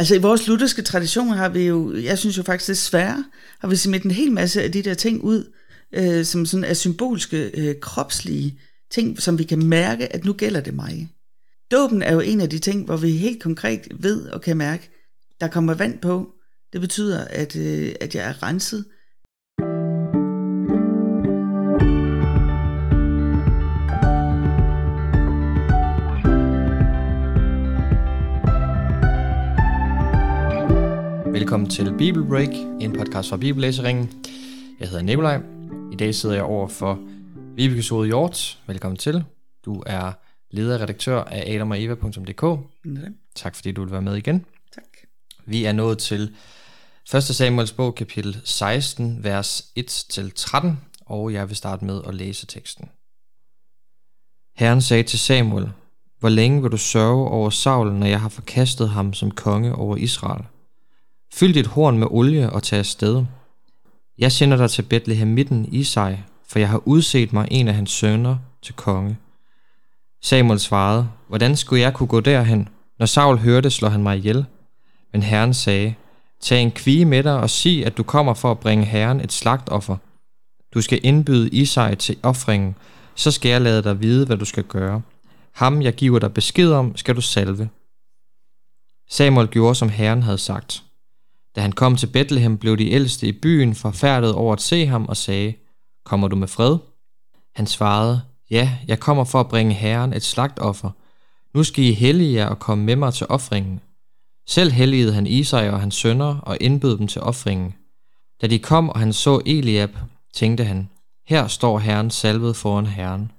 Altså i vores lutherske tradition har vi jo, jeg synes jo faktisk desværre, har vi smidt en hel masse af de der ting ud, øh, som sådan er symbolske, øh, kropslige ting, som vi kan mærke, at nu gælder det mig. Dåben er jo en af de ting, hvor vi helt konkret ved og kan mærke, der kommer vand på. Det betyder, at, øh, at jeg er renset. Velkommen til Bible Break, en podcast fra Bibellæseringen. Jeg hedder Nikolaj. I dag sidder jeg over for Vibeke Sode Hjort. Velkommen til. Du er leder og redaktør af adamogeva.dk. Tak fordi du vil være med igen. Tak. Vi er nået til 1. Samuels bog, kapitel 16, vers 1-13, og jeg vil starte med at læse teksten. Herren sagde til Samuel, Hvor længe vil du sørge over Saul, når jeg har forkastet ham som konge over Israel? Fyld dit horn med olie og tag afsted. Jeg sender dig til Bethlehem midten i sig, for jeg har udset mig en af hans sønner til konge. Samuel svarede, hvordan skulle jeg kunne gå derhen? Når Saul hørte, slår han mig ihjel. Men Herren sagde, tag en kvige med dig og sig, at du kommer for at bringe Herren et slagtoffer. Du skal indbyde Isai til offringen, så skal jeg lade dig vide, hvad du skal gøre. Ham, jeg giver dig besked om, skal du salve. Samuel gjorde, som Herren havde sagt. Da han kom til Bethlehem, blev de ældste i byen forfærdet over at se ham og sagde, Kommer du med fred? Han svarede, Ja, jeg kommer for at bringe Herren et slagtoffer. Nu skal I hellige jer og komme med mig til offringen. Selv helligede han Isai og hans sønner og indbød dem til offringen. Da de kom, og han så Eliab, tænkte han, her står Herren salvet foran Herren.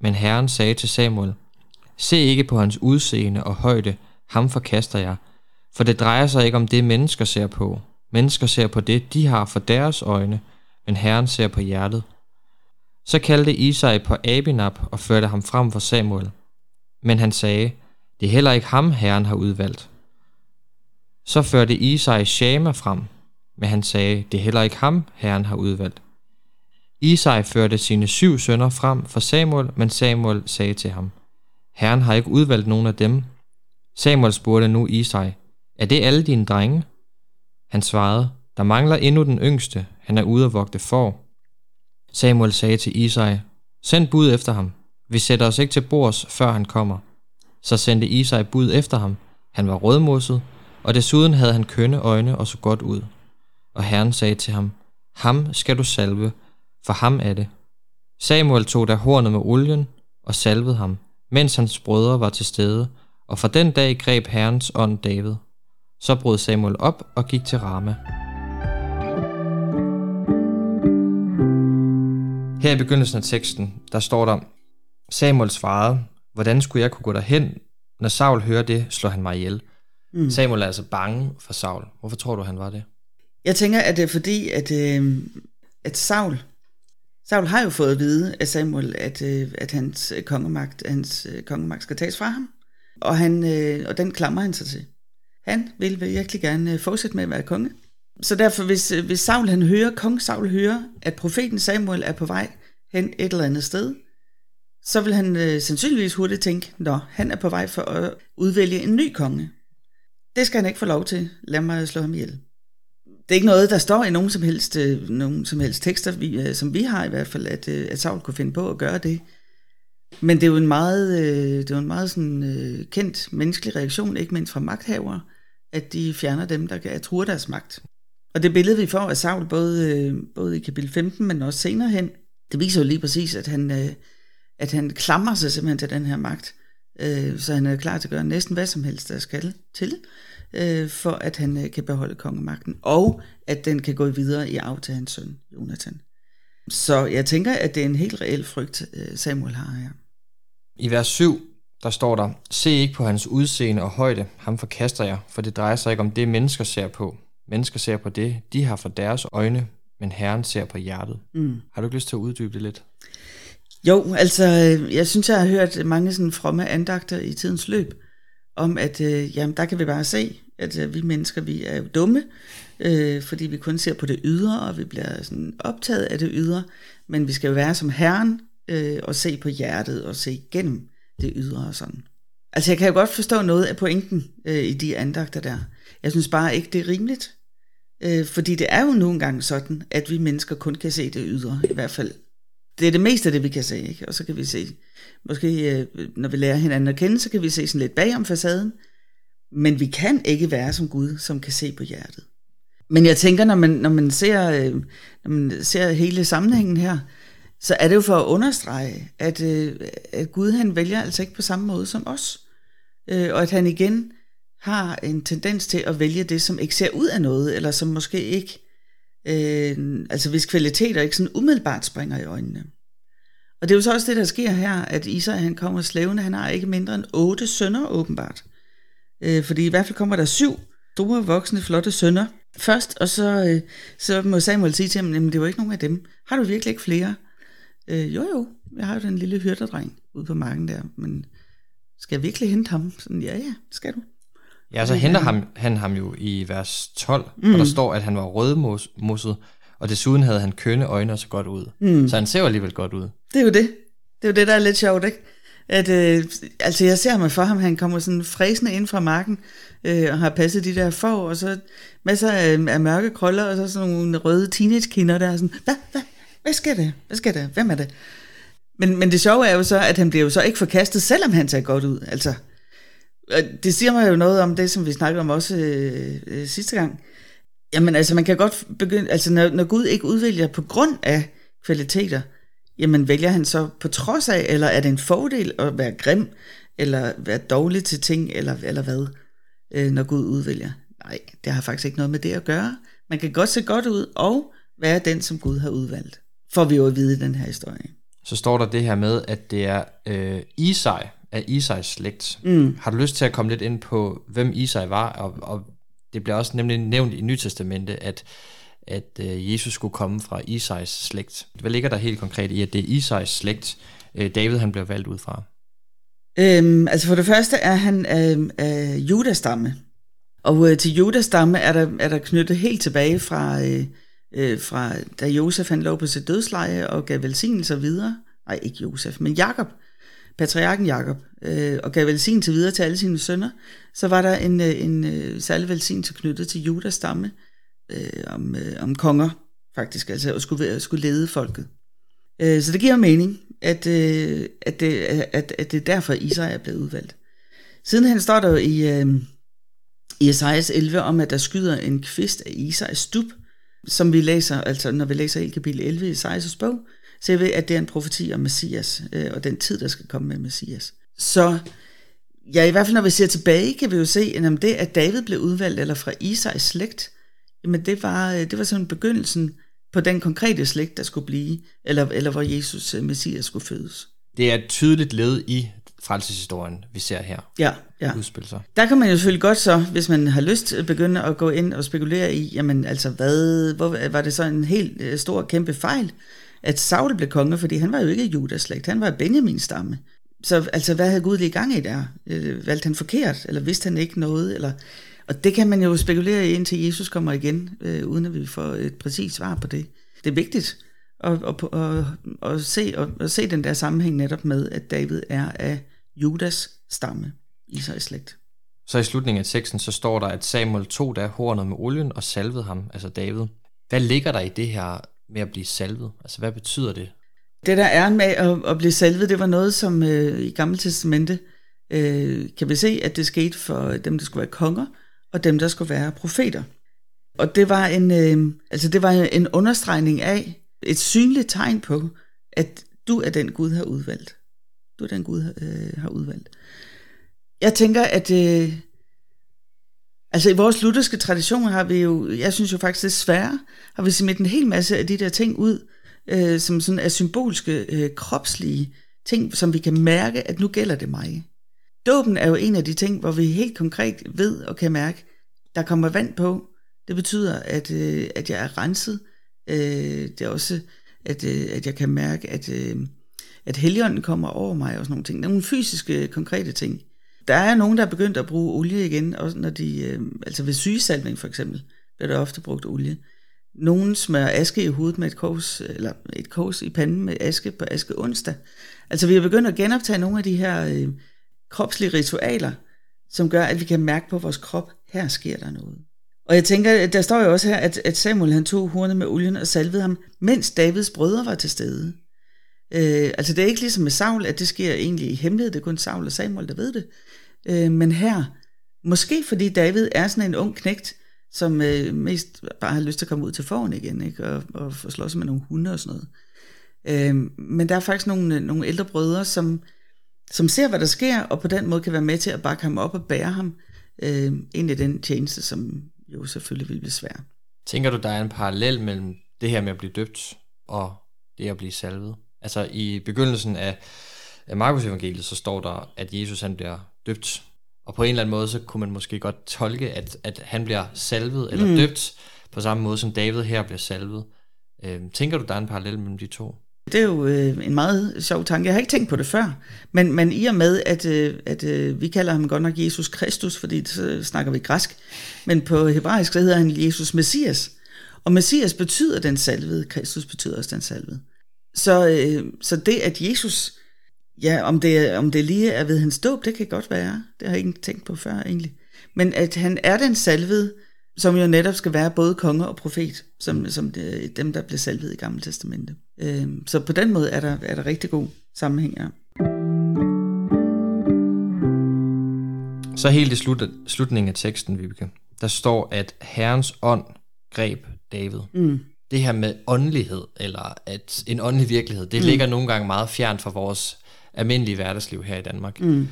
Men Herren sagde til Samuel, Se ikke på hans udseende og højde, ham forkaster jeg, for det drejer sig ikke om det, mennesker ser på. Mennesker ser på det, de har for deres øjne, men Herren ser på hjertet. Så kaldte Isai på Abinab og førte ham frem for Samuel. Men han sagde, det er heller ikke ham, Herren har udvalgt. Så førte Isai Shama frem, men han sagde, det er heller ikke ham, Herren har udvalgt. Isai førte sine syv sønner frem for Samuel, men Samuel sagde til ham, Herren har ikke udvalgt nogen af dem. Samuel spurgte nu Isai, er det alle dine drenge? Han svarede, der mangler endnu den yngste, han er ude at vogte for. Samuel sagde til Isai, send bud efter ham. Vi sætter os ikke til bords, før han kommer. Så sendte Isai bud efter ham. Han var rødmosset, og desuden havde han kønne øjne og så godt ud. Og Herren sagde til ham, ham skal du salve, for ham er det. Samuel tog da hornet med olien og salvede ham, mens hans brødre var til stede, og fra den dag greb Herrens ånd David. Så brød Samuel op og gik til Rama. Her i begyndelsen af teksten, der står der, Samuel svarede, hvordan skulle jeg kunne gå derhen? Når Saul hører det, slår han mig ihjel. Mm. Samuel er altså bange for Saul. Hvorfor tror du, han var det? Jeg tænker, at det er fordi, at, øh, at Saul, Saul har jo fået at vide af Samuel, at, øh, at hans kongemagt, hans øh, kongemagt skal tages fra ham. Og, han, øh, og den klamrer han sig til. Han vil virkelig gerne øh, fortsætte med at være konge. Så derfor, hvis, øh, hvis Saul han hører, kong Saul hører, at profeten Samuel er på vej hen et eller andet sted, så vil han øh, sandsynligvis hurtigt tænke, nå, han er på vej for at udvælge en ny konge. Det skal han ikke få lov til. Lad mig slå ham ihjel. Det er ikke noget, der står i nogen som helst, øh, nogen som helst tekster, vi, øh, som vi har i hvert fald, at, øh, at Saul kunne finde på at gøre det. Men det er jo en meget, øh, det er jo en meget sådan, øh, kendt menneskelig reaktion, ikke mindst fra magthavere, at de fjerner dem, der kan truer deres magt. Og det billede, vi får af Saul, både, øh, både i kapitel 15, men også senere hen, det viser jo lige præcis, at han, øh, at han klamrer sig simpelthen til den her magt. Øh, så han er klar til at gøre næsten hvad som helst, der skal til, øh, for at han øh, kan beholde kongemagten, og at den kan gå videre i arv til hans søn, Jonathan. Så jeg tænker, at det er en helt reel frygt, øh, Samuel har her. I vers 7, der står der, Se ikke på hans udseende og højde, ham forkaster jeg, for det drejer sig ikke om det, mennesker ser på. Mennesker ser på det, de har for deres øjne, men Herren ser på hjertet. Mm. Har du ikke lyst til at uddybe det lidt? Jo, altså, jeg synes, jeg har hørt mange sådan fromme andagter i tidens løb, om at, øh, jamen, der kan vi bare se, at øh, vi mennesker, vi er jo dumme, øh, fordi vi kun ser på det ydre, og vi bliver sådan optaget af det ydre, men vi skal jo være som Herren, øh, og se på hjertet, og se igennem det ydre og sådan. Altså jeg kan jo godt forstå noget af pointen øh, i de andagter der. Jeg synes bare ikke, det er rimeligt. Øh, fordi det er jo nogle gange sådan, at vi mennesker kun kan se det ydre, i hvert fald. Det er det meste af det, vi kan se, ikke? Og så kan vi se, måske øh, når vi lærer hinanden at kende, så kan vi se sådan lidt bagom facaden. Men vi kan ikke være som Gud, som kan se på hjertet. Men jeg tænker, når man, når man, ser, øh, når man ser hele sammenhængen her, så er det jo for at understrege, at, øh, at Gud han vælger altså ikke på samme måde som os. Øh, og at han igen har en tendens til at vælge det, som ikke ser ud af noget, eller som måske ikke, øh, altså hvis kvaliteter ikke sådan umiddelbart springer i øjnene. Og det er jo så også det, der sker her, at Isai han kommer slævende, han har ikke mindre end otte sønner åbenbart. Øh, fordi i hvert fald kommer der syv store, voksne, flotte sønner først, og så, øh, så må Samuel sige til ham, jamen det var ikke nogen af dem. Har du virkelig ikke flere? Øh, jo jo, jeg har jo den lille hyrderdreng ude på marken der, men skal jeg virkelig hente ham? Sådan, ja ja, skal du. Ja, så henter ham, han ham jo i vers 12, mm. og der står, at han var rødmosset, og desuden havde han kønne øjne og så godt ud. Mm. Så han ser jo alligevel godt ud. Det er jo det. Det er jo det, der er lidt sjovt, ikke? At, øh, altså jeg ser mig for ham, han kommer sådan fræsende ind fra marken, øh, og har passet de der får, og så masser af, af mørke krøller, og så sådan nogle røde teenage-kinder, der er sådan, hvad, hvad, hvad sker det? Hvad sker det? Hvem er det? Men, men det sjove er jo så, at han bliver jo så ikke forkastet, selvom han ser godt ud. Altså, det siger mig jo noget om det, som vi snakkede om også øh, øh, sidste gang. Jamen altså, man kan godt begynde, altså når, når Gud ikke udvælger på grund af kvaliteter, jamen vælger han så på trods af, eller er det en fordel at være grim, eller være dårlig til ting, eller, eller hvad, øh, når Gud udvælger? Nej, det har faktisk ikke noget med det at gøre. Man kan godt se godt ud, og være den, som Gud har udvalgt. Får vi jo at vide den her historie. Så står der det her med, at det er øh, Isai, af Isais slægt. Mm. Har du lyst til at komme lidt ind på, hvem Isai var? Og, og det bliver også nemlig nævnt i Nytestamentet, at, at uh, Jesus skulle komme fra Isais slægt. Hvad ligger der helt konkret i, at det er Isais slægt, uh, David han blev valgt ud fra? Øhm, altså for det første er han af, af Judas-stamme. Og uh, til Judas-stamme er der, er der knyttet helt tilbage fra, uh, øh, fra da Josef han lå på sit dødsleje og gav velsignelser videre. Nej, ikke Josef, men Jakob patriarken Jakob øh, og gav velsignelse videre til alle sine sønner, så var der en, øh, en, øh, særlig velsignelse knyttet til Judas stamme øh, om, øh, om konger, faktisk, altså at skulle, skulle lede folket. Øh, så det giver mening, at, øh, at, det, at, at det er derfor, Israel er blevet udvalgt. Siden han står der jo i, øh, i Esajas 11 om, at der skyder en kvist af Isais stup, som vi læser, altså når vi læser El kapitel 11 i Esajas bog, så vi, at det er en profeti om Messias, øh, og den tid, der skal komme med Messias. Så ja, i hvert fald når vi ser tilbage, kan vi jo se, at det, at David blev udvalgt, eller fra Isais slægt, jamen det var, øh, det var sådan begyndelsen på den konkrete slægt, der skulle blive, eller, eller hvor Jesus, øh, Messias, skulle fødes. Det er et tydeligt led i frelseshistorien, vi ser her ja, ja. udspille sig. Der kan man jo selvfølgelig godt så, hvis man har lyst, begynde at gå ind og spekulere i, jamen altså, hvad, hvor, var det så en helt øh, stor, kæmpe fejl, at Saul blev konge, fordi han var jo ikke Judas slægt, han var Benjamins stamme. Så altså, hvad havde Gud lige i gang i der? Øh, valgte han forkert, eller vidste han ikke noget? Eller, og det kan man jo spekulere i, indtil Jesus kommer igen, øh, uden at vi får et præcist svar på det. Det er vigtigt at, at, at, at, se, at, at se den der sammenhæng netop med, at David er af Judas stamme, Israels slægt. Så i slutningen af teksten, så står der, at Samuel tog der hornet med olien og salvede ham, altså David. Hvad ligger der i det her med at blive salvet? Altså, hvad betyder det? Det, der er med at, at blive salvet, det var noget, som øh, i Gamle Testamente øh, kan vi se, at det skete for dem, der skulle være konger, og dem, der skulle være profeter. Og det var en, øh, altså det var en understregning af et synligt tegn på, at du er den Gud har udvalgt. Du er den Gud øh, har udvalgt. Jeg tænker, at øh, Altså i vores lutherske tradition har vi jo, jeg synes jo faktisk desværre, har vi smidt en hel masse af de der ting ud, øh, som sådan er symbolske, øh, kropslige ting, som vi kan mærke, at nu gælder det mig. Dåben er jo en af de ting, hvor vi helt konkret ved og kan mærke, der kommer vand på. Det betyder, at, øh, at jeg er renset. Øh, det er også, at, øh, at jeg kan mærke, at, øh, at helligånden kommer over mig og sådan nogle ting. Nogle fysiske, konkrete ting. Der er nogen, der er begyndt at bruge olie igen, også når de, øh, altså ved sygesalvning for eksempel, bliver der ofte brugt olie. Nogen smører aske i hovedet med et kors, eller et kors i panden med aske på aske onsdag. Altså vi har begyndt at genoptage nogle af de her øh, kropslige ritualer, som gør, at vi kan mærke på vores krop, her sker der noget. Og jeg tænker, der står jo også her, at, at Samuel han tog hornet med olien og salvede ham, mens Davids brødre var til stede. Øh, altså det er ikke ligesom med Saul, at det sker egentlig i hemmelighed, det er kun Saul og Samuel, der ved det. Øh, men her, måske fordi David er sådan en ung knægt, som øh, mest bare har lyst til at komme ud til foran igen, ikke? Og, og få slås med nogle hunde og sådan noget. Øh, men der er faktisk nogle, øh, nogle ældre brødre, som, som ser, hvad der sker, og på den måde kan være med til at bakke ham op og bære ham øh, ind i den tjeneste, som jo selvfølgelig vil blive svær. Tænker du, der er en parallel mellem det her med at blive døbt og det at blive salvet? Altså i begyndelsen af, af Markus evangeliet, så står der, at Jesus han bliver døbt. Og på en eller anden måde, så kunne man måske godt tolke, at, at han bliver salvet eller mm. døbt på samme måde, som David her bliver salvet. Øh, tænker du, der er en parallel mellem de to? Det er jo øh, en meget sjov tanke. Jeg har ikke tænkt på det før. Men, men i og med, at, øh, at øh, vi kalder ham godt nok Jesus Kristus, fordi så snakker vi græsk, men på hebraisk så hedder han Jesus Messias. Og Messias betyder den salvede, Kristus betyder også den salvede. Så, øh, så det, at Jesus, ja, om det, om det lige er ved hans dåb, det kan godt være. Det har jeg ikke tænkt på før egentlig. Men at han er den salvede, som jo netop skal være både konge og profet, som, som det, dem, der blev salvet i Gamle Testamente. Øh, så på den måde er der, er der rigtig god sammenhæng, ja. Så helt i slut, slutningen af teksten, Vibeke, der står, at Herrens ånd greb David. Mm. Det her med åndelighed, eller at en åndelig virkelighed, det mm. ligger nogle gange meget fjernt fra vores almindelige hverdagsliv her i Danmark. Mm.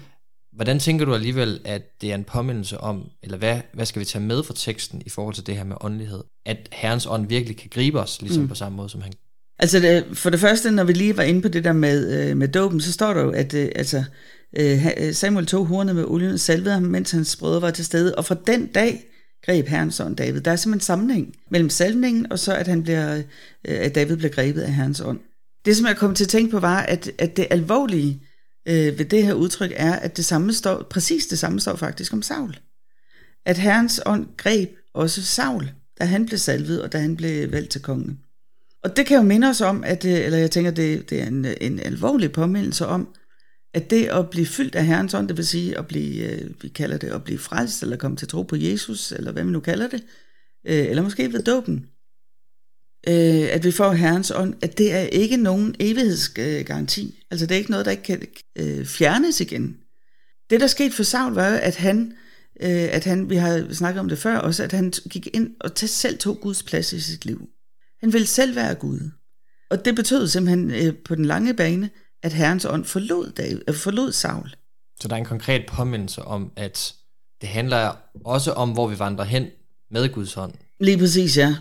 Hvordan tænker du alligevel, at det er en påmindelse om, eller hvad, hvad skal vi tage med fra teksten i forhold til det her med åndelighed? At Herrens ånd virkelig kan gribe os, ligesom mm. på samme måde, som han Altså det, for det første, når vi lige var inde på det der med, øh, med dåben, så står der jo, at øh, altså, øh, Samuel tog hornet med olien og salvede ham, mens hans brødre var til stede. Og fra den dag greb Herrens ånd David. Der er simpelthen en sammenhæng mellem salvningen, og så at, han bliver, øh, at David bliver grebet af Herrens ånd. Det, som jeg kom til at tænke på, var, at, at det alvorlige øh, ved det her udtryk er, at det samme står, præcis det samme står faktisk om Saul. At Herrens ånd greb også Saul, da han blev salvet, og da han blev valgt til konge. Og det kan jo minde os om, at, øh, eller jeg tænker, det, det er en, en alvorlig påmindelse om, at det at blive fyldt af Herrens ånd, det vil sige at blive, øh, vi kalder det at blive frelst, eller komme til tro på Jesus, eller hvad man nu kalder det, øh, eller måske ved dåben, øh, at vi får Herrens ånd, at det er ikke nogen evighedsgaranti. Altså det er ikke noget, der ikke kan øh, fjernes igen. Det, der skete for Saul, var at han, øh, at han, vi har snakket om det før også, at han gik ind og selv tog Guds plads i sit liv. Han ville selv være Gud. Og det betød simpelthen øh, på den lange bane, at Herrens ånd forlod, David, øh, forlod Saul. Så der er en konkret påmindelse om, at det handler også om, hvor vi vandrer hen med Guds ånd. Lige præcis, ja.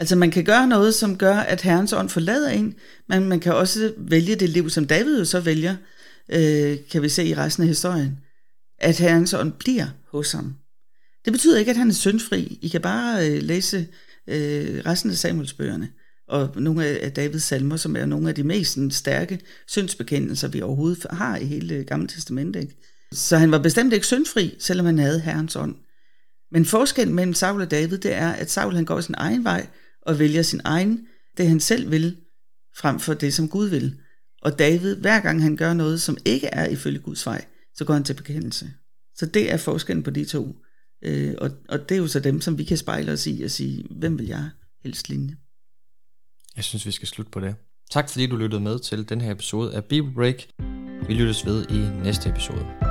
Altså man kan gøre noget, som gør, at Herrens ånd forlader en, men man kan også vælge det liv, som David jo så vælger, øh, kan vi se i resten af historien, at Herrens ånd bliver hos ham. Det betyder ikke, at han er syndfri. I kan bare øh, læse øh, resten af Samuelsbøgerne og nogle af Davids salmer, som er nogle af de mest stærke syndsbekendelser, vi overhovedet har i hele øh, Gamle Testamentet. Ikke? Så han var bestemt ikke syndfri, selvom han havde Herrens ånd. Men forskellen mellem Saul og David, det er, at Saul han går sin egen vej og vælger sin egen, det han selv vil, frem for det, som Gud vil. Og David, hver gang han gør noget, som ikke er ifølge Guds vej, så går han til bekendelse. Så det er forskellen på de to. Øh, og, og det er jo så dem, som vi kan spejle os i og sige, hvem vil jeg helst ligne? Jeg synes, vi skal slutte på det. Tak fordi du lyttede med til den her episode af Bible Break. Vi lyttes ved i næste episode.